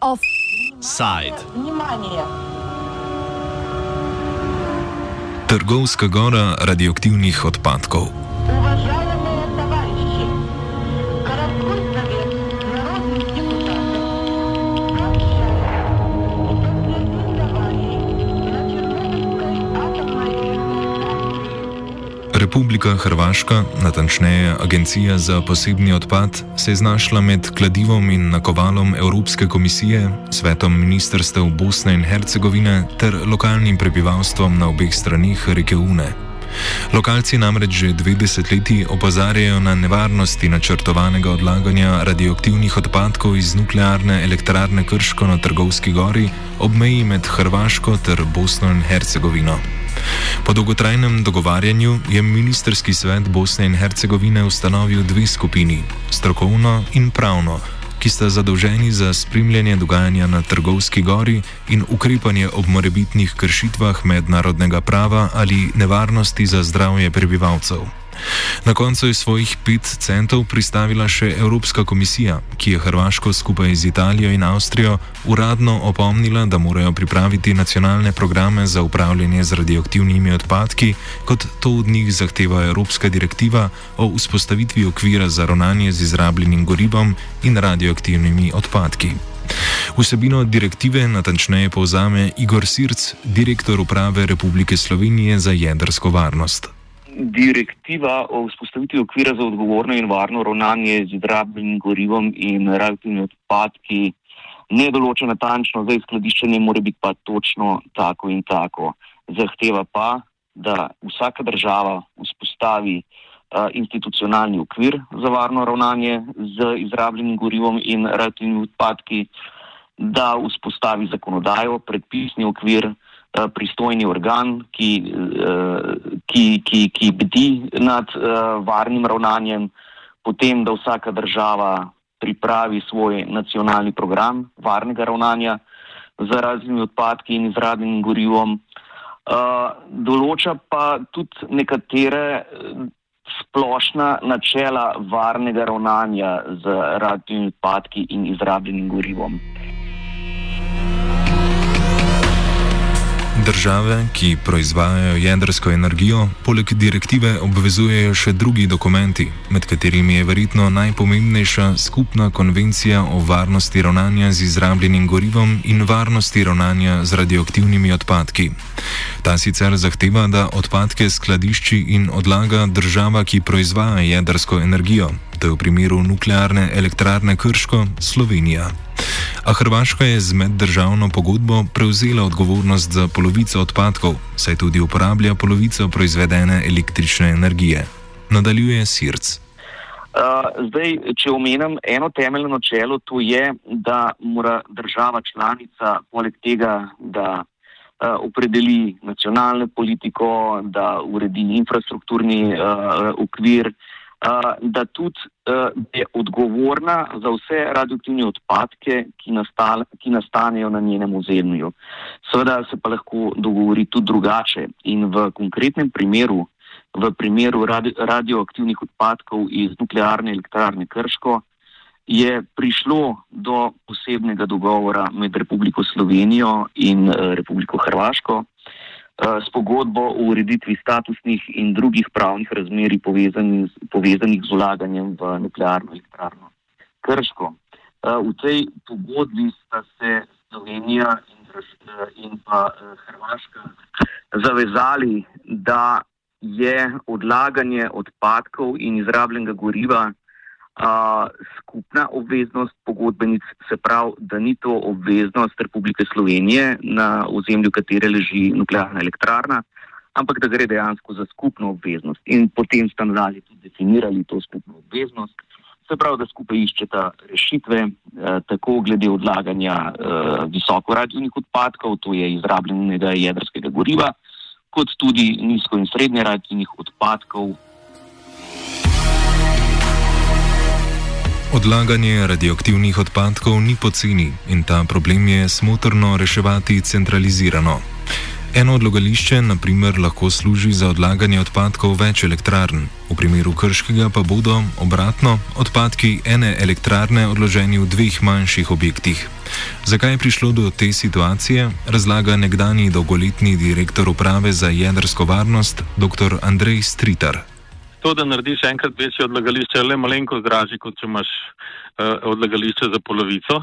Offside. Trgovska gora radioaktivnih odpadkov. Republika Hrvaška, natančneje Agencija za posebni odpad, se je znašla med kladivom in nakovalom Evropske komisije, svetom ministrstev Bosne in Hercegovine ter lokalnim prebivalstvom na obeh stranih reke Une. Lokalci namreč že dve desetletji opozarjajo na nevarnosti načrtovanega odlaganja radioaktivnih odpadkov iz nuklearne elektrarne Krško na Trgovski gori ob meji med Hrvaško ter Bosno in Hercegovino. Po dolgotrajnem dogovarjanju je ministerski svet Bosne in Hercegovine ustanovil dve skupini: strokovno in pravno, ki sta zadolženi za spremljanje dogajanja na Trgovski gori in ukrepanje ob morebitnih kršitvah mednarodnega prava ali nevarnosti za zdravje prebivalcev. Na koncu je svojih pet centov pristavila še Evropska komisija, ki je Hrvaško skupaj z Italijo in Avstrijo uradno opomnila, da morajo pripraviti nacionalne programe za upravljanje z radioaktivnimi odpadki, kot to od njih zahteva Evropska direktiva o vzpostavitvi okvira za ravnanje z izrabljenim gorivom in radioaktivnimi odpadki. Vsebino direktive natančneje povzame Igor Sirc, direktor uprave Republike Slovenije za jedrsko varnost direktiva o vzpostavitvi okvira za odgovorno in varno ravnanje z izrabljenim gorivom in radioaktivnimi odpadki ne določa natančno, da izkladiščenje mora biti pa točno tako in tako. Zahteva pa, da vsaka država vzpostavi uh, institucionalni okvir za varno ravnanje z izrabljenim gorivom in radioaktivnimi odpadki, da vzpostavi zakonodajo, predpisni okvir, Eh, pristojni organ, ki, eh, ki, ki, ki bdi nad eh, varnim ravnanjem, potem, da vsaka država pripravi svoj nacionalni program varnega ravnanja z raznimi odpadki in izrabljenim gorivom. Določa pa tudi nekatere splošna načela varnega ravnanja z radioaktivnimi odpadki in izrabljenim gorivom. Države, ki proizvajajo jedrsko energijo, poleg direktive obvezujejo še drugi dokumenti, med katerimi je verjetno najpomembnejša skupna konvencija o varnosti ravnanja z izrabljenim gorivom in varnosti ravnanja z radioaktivnimi odpadki. Ta sicer zahteva, da odpadke skladišči in odlaga država, ki proizvaja jedrsko energijo, to je v primeru nuklearne elektrarne Krško, Slovenija. A Hrvaška je z meddržavno pogodbo prevzela odgovornost za polovico odpadkov, saj tudi uporablja polovico proizvedene električne energije. Nadaljuje Sirc. Uh, zdaj, če omenim eno temeljno načelo, to je, da mora država članica, poleg tega, da uh, opredeli nacionalno politiko, da uredi infrastrukturni uh, okvir, uh, da tudi je odgovorna za vse radioaktivne odpadke, ki, nastal, ki nastanejo na njenem ozemlju. Seveda se pa lahko dogovori tudi drugače in v konkretnem primeru, v primeru radi, radioaktivnih odpadkov iz nuklearne elektrarne Krško, je prišlo do posebnega dogovora med Republiko Slovenijo in Republiko Hrvaško. Eh, s pogodbo o ureditvi statusnih in drugih pravnih razmeri povezanih, povezanih z vlaganjem v nuklearno elektrarno Krško. Eh, v tej pogodbi sta se Slovenija in, eh, in pa Hrvaška zavezali, da je odlaganje odpadkov in izrabljenega goriva skupna obveznost pogodbenic, se pravi, da ni to obveznost Republike Slovenije, na ozemlju katere leži nuklearna elektrarna, ampak da gre dejansko za skupno obveznost. In potem sta nadalje tudi definirali to skupno obveznost. Se pravi, da skupaj iščeta rešitve, eh, tako glede odlaganja eh, visoko radioaktivnih odpadkov, to je izrabljenega jedrskega goriva, kot tudi nizko in srednje radioaktivnih odpadkov, Odlaganje radioaktivnih odpadkov ni poceni in ta problem je smotrno reševati centralizirano. Eno odlagališče, na primer, lahko služi za odlaganje odpadkov več elektrarn, v primeru krškega pa bodo, obratno, odpadki ene elektrarne odloženi v dveh manjših objektih. Zakaj je prišlo do te situacije, razlaga nekdani dolgoletni direktor uprave za jedrsko varnost, dr. Andrej Stritar. To, da narediš enkrat večje odlagališče, je le malenkost dražje, kot če imaš uh, odlagališče za polovico.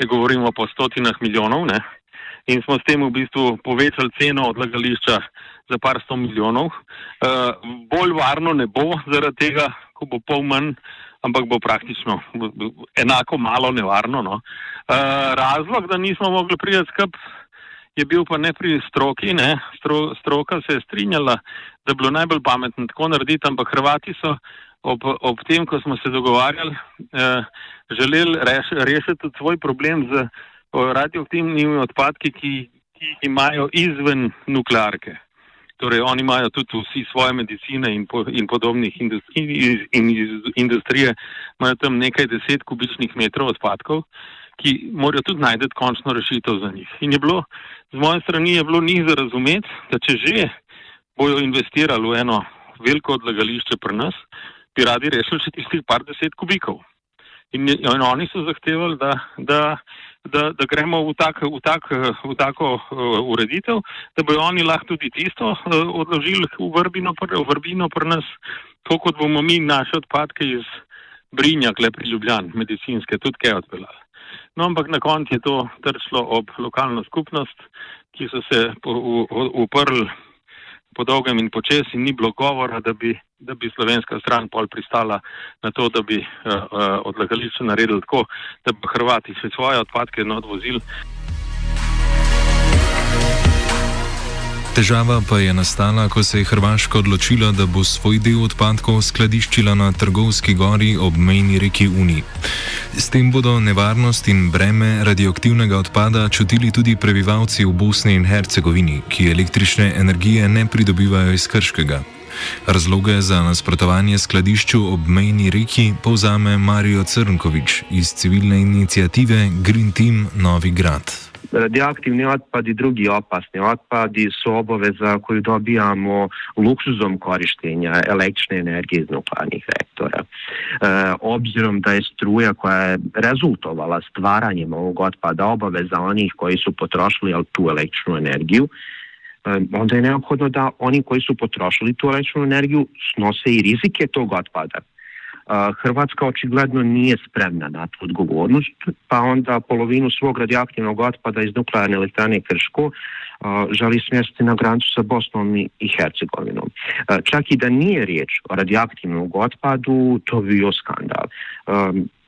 Ne govorimo po stotinah milijonov. Ne? In smo s tem v bistvu povečali ceno odlagališča za par sto milijonov. Uh, bolj varno ne bo zaradi tega, ko bo pol manj, ampak bo praktično enako malo nevarno. No? Uh, razlog, da nismo mogli priti skup, je bil pa ne pri stroki. Ne? Stro, stroka se je strinjala, da bi bilo najbolj pametno tako narediti, ampak Hrvati so ob, ob tem, ko smo se dogovarjali, uh, želeli reš, rešiti svoj problem z radioaktivnimi odpadki, ki, ki jih imajo izven nuklearke. Torej, oni imajo tudi vsi svoje medicine in, po, in podobnih industrij, in iz industrije, imajo tam nekaj deset kubičnih metrov odpadkov, ki morajo tudi najti končno rešitev za njih. In je bilo, z moje strani je bilo njih za razumeti, da če že bojo investirali v eno veliko odlagališče pri nas, bi radi rešili še tistih par deset kubikov. In, in oni so zahtevali, da, da da, da gremo v, tak, v, tak, v tako uh, ureditev, da bojo oni lahko tudi tisto uh, odložili v vrbino, v vrbino pri nas, tako kot bomo mi naše odpadke iz Brinja, klepi Ljubljan, medicinske, tudi kaj odpeljali. No, ampak na koncu je to trčilo ob lokalno skupnost, ki so se uprli po dolgem in počes in ni bilo govora, da bi, da bi slovenska stran pol pristala na to, da bi uh, uh, odlagališče naredili tako, da bi Hrvati svoje odpadke odvozili. Težava pa je nastala, ko se je Hrvaška odločila, da bo svoj del odpadkov skladiščila na Trgovski gori ob mejni reki Uni. S tem bodo nevarnost in breme radioaktivnega odpada čutili tudi prebivalci v Bosni in Hercegovini, ki električne energije ne pridobivajo iz Krškega. Razloge za nasprotovanje skladišču ob mejni reki povzame Marijo Crnkovič iz civilne inicijative Green Team Novi Grad. Radioaktivni otpad i drugi opasni otpadi su obaveza koju dobijamo luksuzom korištenja električne energije iz nuklearnih reaktora. E, obzirom da je struja koja je rezultovala stvaranjem ovog otpada obaveza onih koji su potrošili tu električnu energiju, e, onda je neophodno da oni koji su potrošili tu električnu energiju snose i rizike tog otpada. Hrvatska očigledno nije spremna na tu odgovornost, pa onda polovinu svog radioaktivnog otpada iz nuklearne elektrane Krško želi smjestiti na granicu sa Bosnom i Hercegovinom. Čak i da nije riječ o radioaktivnom otpadu, to bi bio skandal.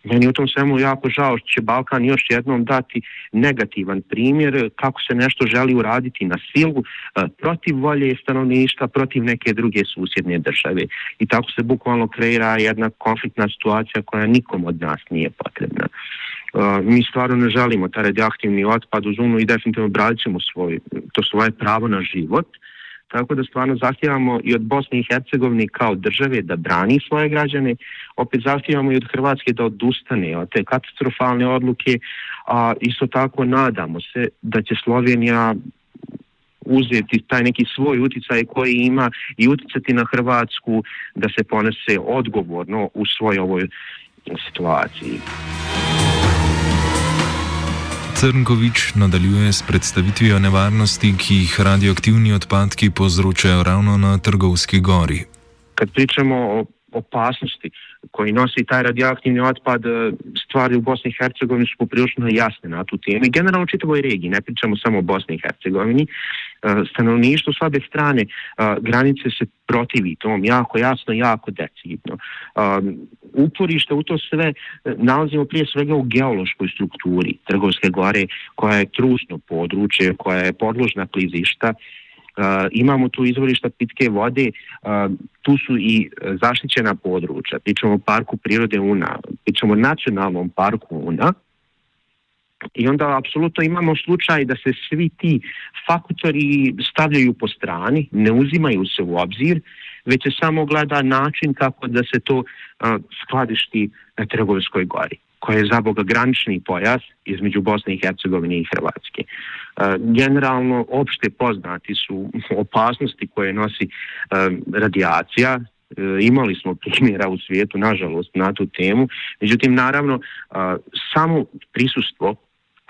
Meni u tom svemu jako žao što će Balkan još jednom dati negativan primjer kako se nešto želi uraditi na silu e, protiv volje stanovništva, protiv neke druge susjedne države. I tako se bukvalno kreira jedna konfliktna situacija koja nikom od nas nije potrebna. E, mi stvarno ne želimo taj radioaktivni otpad u zonu i definitivno bralit ćemo svoj, to svoje pravo na život. Tako da stvarno zahtijevamo i od Bosne i Hercegovine kao države da brani svoje građane, opet zahtijevamo i od Hrvatske da odustane od te katastrofalne odluke, a isto tako nadamo se da će Slovenija uzeti taj neki svoj uticaj koji ima i uticati na Hrvatsku da se ponese odgovorno u svoj ovoj situaciji. Crnkovič nadaljuje s predstavitvijo nevarnosti, ki jih radioaktivni odpadki povzročajo ravno na Trgovski gori. Kad pričamo o opasnosti koji nosi taj radioaktivni otpad, stvari u Bosni i Hercegovini su poprilično jasne na tu temu. I generalno u čitavoj regiji, ne pričamo samo o Bosni i Hercegovini, Eh, stanovništvo s obe strane eh, granice se protivi tom jako jasno, jako decidno. Eh, uporište u to sve nalazimo prije svega u geološkoj strukturi Trgovske gore koja je trusno područje, koja je podložna klizišta, Uh, imamo tu izvorišta pitke vode, uh, tu su i zaštićena područja, pričamo o parku prirode Una, pričamo o nacionalnom parku Una, i onda apsolutno imamo slučaj da se svi ti faktori stavljaju po strani, ne uzimaju se u obzir, već se samo gleda način kako da se to skladišti na Trgovskoj gori. koja je za Boga granični pojas između Bosne i Hercegovine i Hrvatske. Generalno, opšte poznati su opasnosti koje nosi radijacija, e, imali smo primjera u svijetu, nažalost, na tu temu. Međutim, naravno, samo prisustvo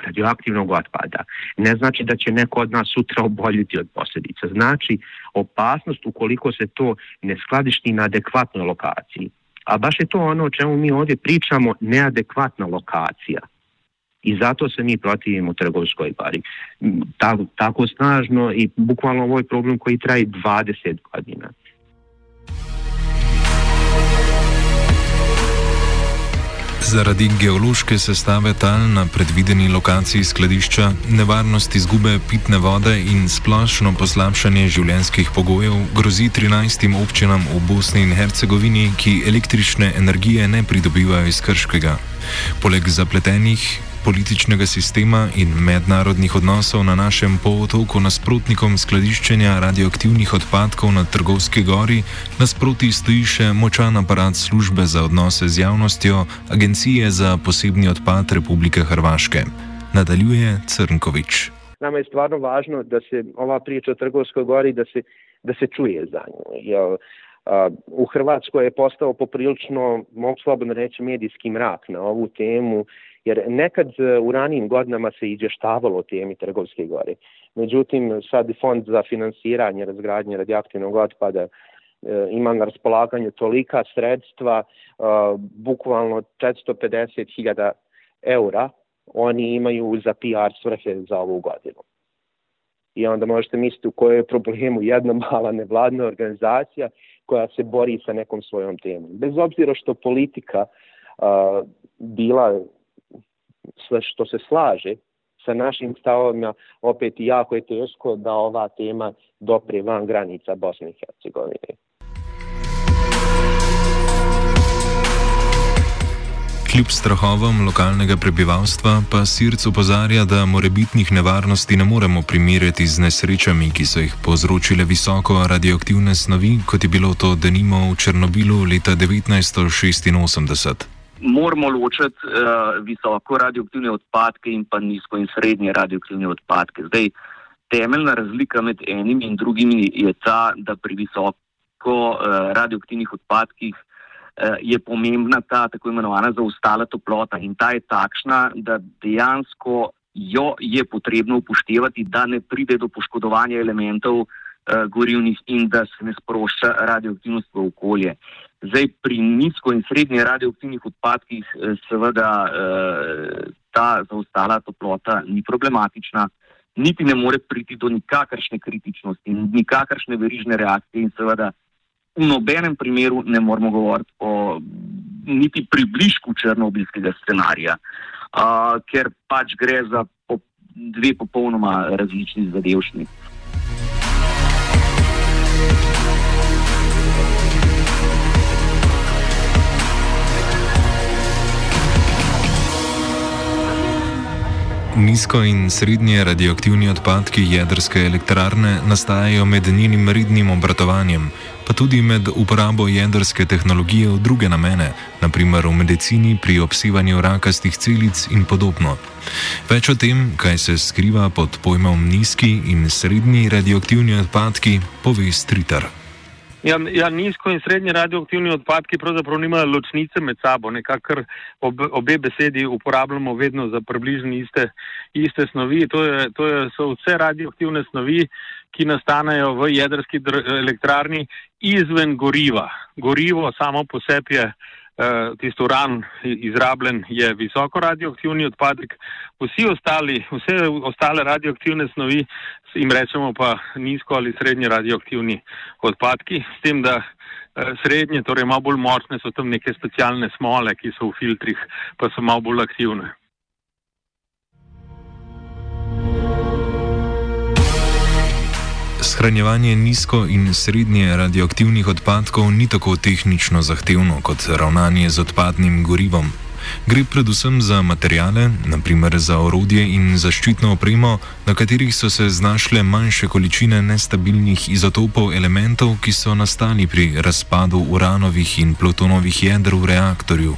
radioaktivnog otpada. Ne znači da će neko od nas sutra oboljiti od posljedica. Znači opasnost ukoliko se to ne skladišti na adekvatnoj lokaciji. A baš je to ono o čemu mi ovdje pričamo, neadekvatna lokacija. I zato se mi protivimo trgovskoj bari. Mm, tako, tako snažno i bukvalno ovaj problem koji traje 20 godina. Zaradi geološke sestave tal na predvideni lokaciji skladišča, nevarnost izgube pitne vode in splošno poslabšanje življenjskih pogojev grozi 13 občinam v Bosni in Hercegovini, ki električne energije ne pridobivajo iz Krškega. Poleg zapletenih političnega sistema in mednarodnih odnosov na našem polotoku nasprotnikom skladiščenja radioaktivnih odpadkov na Trgovski gori, nasproti stoji še močan aparat službe za odnose z javnostjo Agencije za posebni odpad Republike Hrvaške. Nadaljuje Crnkovič. Nama je stvarno važno da se ova priča o Trgovskoj gori da se, da se čuje za nju. Jer, Uh, u Hrvatskoj je postao poprilično, mogu slobodno reći, medijski mrak na ovu temu Jer nekad e, u ranijim godinama se izvještavalo o temi Trgovske gore. Međutim, sad fond za finansiranje razgradnje radioaktivnog otpada e, ima na raspolaganju tolika sredstva, e, bukvalno 450.000 eura oni imaju za PR svrhe za ovu godinu. I onda možete misliti u kojoj je problemu jedna mala nevladna organizacija koja se bori sa nekom svojom temom. Bez obzira što politika uh, bila sve što se slaže sa našim stavovima, opet jako je teško da ova tema dopre van granica Bosne i Hercegovine. Kljub strahovom lokalnega prebivalstva pa Sirc opozarja, da morebitnih nevarnosti ne moremo primerjati z nesrečami, ki so jih povzročile visoko radioaktivne snovi, kot je bilo to denimo v Černobilu leta 1986 moramo ločiti uh, visoko radioaktivne odpadke in pa nizko in srednje radioaktivne odpadke. Zdaj, temeljna razlika med enimi in drugimi je ta, da pri visoko uh, radioaktivnih odpadkih uh, je pomembna ta tako imenovana zaostala toplota in ta je takšna, da dejansko jo je potrebno upoštevati, da ne pride do poškodovanja elementov uh, gorivnih in da se ne sprošča radioaktivnost v okolje. Zdaj, pri nizko in srednje radioaktivnih odpadkih, eh, seveda, eh, ta zaostala toplota ni problematična, niti ne more priti do nikakršne kritičnosti, nikakršne verižne reakcije, in seveda, v nobenem primeru ne moramo govoriti o niti približku črnobilskega scenarija, ker pač gre za dve popolnoma različni zadevščini. Nizko in srednje radioaktivni odpadki jedrske elektrarne nastajajo med njenim rednim obratovanjem, pa tudi med uporabo jedrske tehnologije v druge namene, naprimer v medicini pri obsevanju rakastih celic in podobno. Več o tem, kaj se skriva pod pojmom nizki in srednji radioaktivni odpadki, pove Stritar. Ja, ja, nizko in srednje radioaktivni odpadki pravzaprav nimajo ločnice med sabo, nekakor ob, obe besedi uporabljamo vedno za približno iste, iste snovi. To, je, to je, so vse radioaktivne snovi, ki nastanejo v jedrski elektrarni izven goriva. Gorivo samo po sebi je tisto uran izrabljen, je visoko radioaktivni odpadek. Vsi ostali, vse ostale radioaktivne snovi jim rečemo pa nizko ali srednje radioaktivni odpadki, s tem, da uh, srednje, torej malo bolj močne, so tam neke specialne smole, ki so v filtrih, pa so malo bolj aktivne. Shranjevanje nizko in srednje radioaktivnih odpadkov ni tako tehnično zahtevno kot ravnanje z odpadnim gorivom. Gre predvsem za materijale, naprimer za orodje in zaščitno opremo, na katerih so se znašle manjše količine nestabilnih izotopov elementov, ki so nastali pri razpadu uranovih in plutonovih jedr v reaktorju.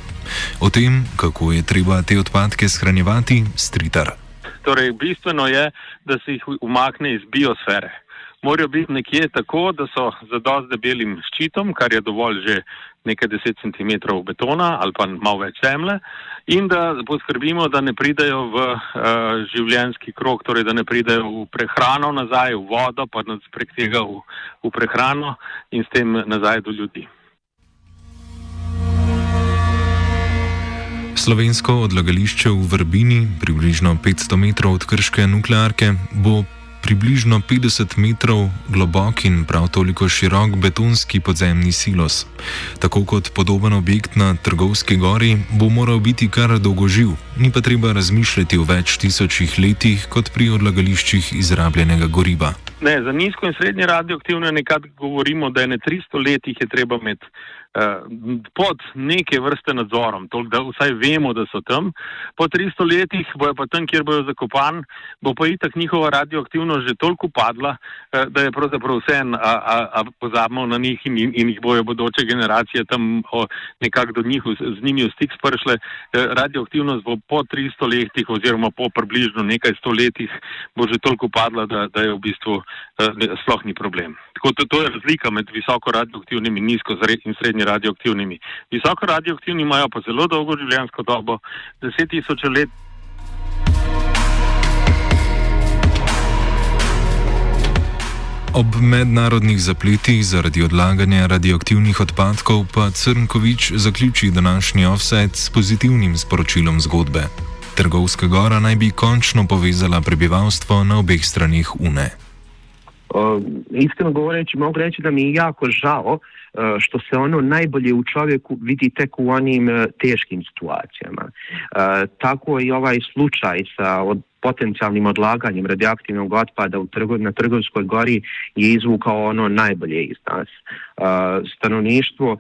O tem, kako je treba te odpadke shranjevati, stritar. Torej, bistveno je, da se jih umakne iz biosfere. Morajo biti nekje tako, da so za dost debelim ščitom, kar je dovolj že nekaj deset centimetrov betona ali pa malo več zemlje, in da poskrbimo, da ne pridejo v uh, življenski krok, torej da ne pridejo v prehrano nazaj, v vodo, pa prek tega v, v prehrano in s tem nazaj do ljudi. Slovensko odlagališče v Vrbini, približno 500 metrov od krške nuklearke, bo približno 50 metrov globok in prav toliko širok betonski podzemni silos. Tako kot podoben objekt na Trgovski gori, bo moral biti kar dolgoživ, ni pa treba razmišljati o več tisočih letih kot pri odlagališčih izrabljenega goriva. Ne, za nizko in srednje radioaktivne nekaj govorimo, da je ne 300 letih je treba imeti. Eh, pod neke vrste nadzorom, toliko, da vsaj vemo, da so tam. Po 300 letih bojo pa tam, kjer bojo zakopan, bo pa itak njihova radioaktivnost že toliko padla, eh, da je pravzaprav vse en, a, a, a pozabimo na njih in, in jih bojo bodoče generacije tam nekako do njih z njimi v stik spršle. Eh, radioaktivnost bo po 300 letih oziroma po približno nekaj sto letih bo že toliko padla, da, da je v bistvu sploh ni problem. Tako to, to je razlika med visoko radioaktivnimi in nizko in srednje visokimi radioaktivnimi. Visoko radioaktivni imajo pa zelo dolgo življenjsko dobo, 10 tisoč let. Ob mednarodnih zapletih zaradi odlaganja radioaktivnih odpadkov pa Crnkovič zaključi današnji offset s pozitivnim sporočilom zgodbe. Trgovska gora naj bi končno povezala prebivalstvo na obeh stranih Une. Uh, iskreno govoreći, mogu reći da mi je jako žao uh, što se ono najbolje u čovjeku vidi tek u onim uh, teškim situacijama. E, tako i ovaj slučaj sa od potencijalnim odlaganjem radioaktivnog otpada u trgo, na Trgovskoj gori je izvukao ono najbolje iz nas. E, stanovništvo e,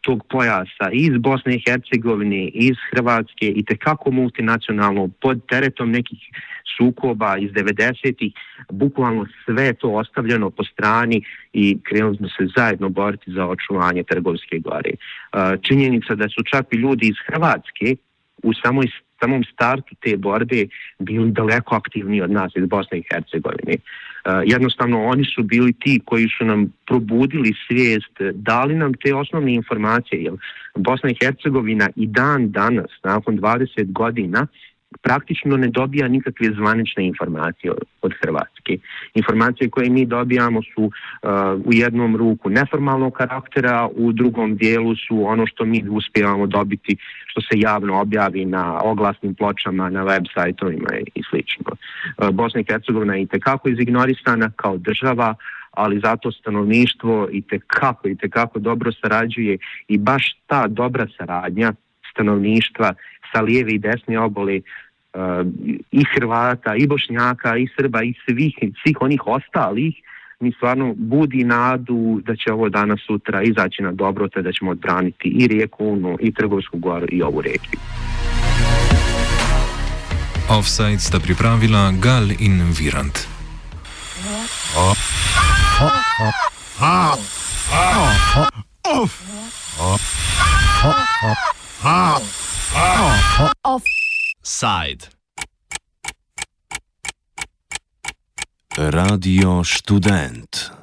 tog pojasa iz Bosne i Hercegovine, iz Hrvatske i tekako multinacionalno pod teretom nekih sukoba iz 90-ih, bukvalno sve to ostavljeno po strani i krenuli smo se zajedno boriti za očuvanje Trgovske gore. E, činjenica da su čak i ljudi iz Hrvatske u samoj samom startu te borbe bili daleko aktivniji od nas iz Bosne i Hercegovine. E, jednostavno oni su bili ti koji su nam probudili svijest, dali nam te osnovne informacije, jer Bosna i Hercegovina i dan danas, nakon 20 godina, praktično ne dobija nikakve zvanične informacije od Hrvatske. Informacije koje mi dobijamo su uh, u jednom ruku neformalnog karaktera, u drugom dijelu su ono što mi uspijevamo dobiti što se javno objavi na oglasnim pločama, na web sajtovima i slično. Uh, Bosna i Hercegovina je i tekako izignorisana kao država, ali zato stanovništvo i tekako, i tekako dobro sarađuje i baš ta dobra saradnja stanovništva sa lijeve i desne obole i Hrvata, i Bošnjaka, i Srba, i svih, svih onih ostalih, mi stvarno budi nadu da će ovo danas sutra izaći na dobro, te da ćemo odbraniti i rijeku Unu, i Trgovsku goru, i ovu regiju. Offside sta pripravila Gal in Virant. Off. Side. Radio Student.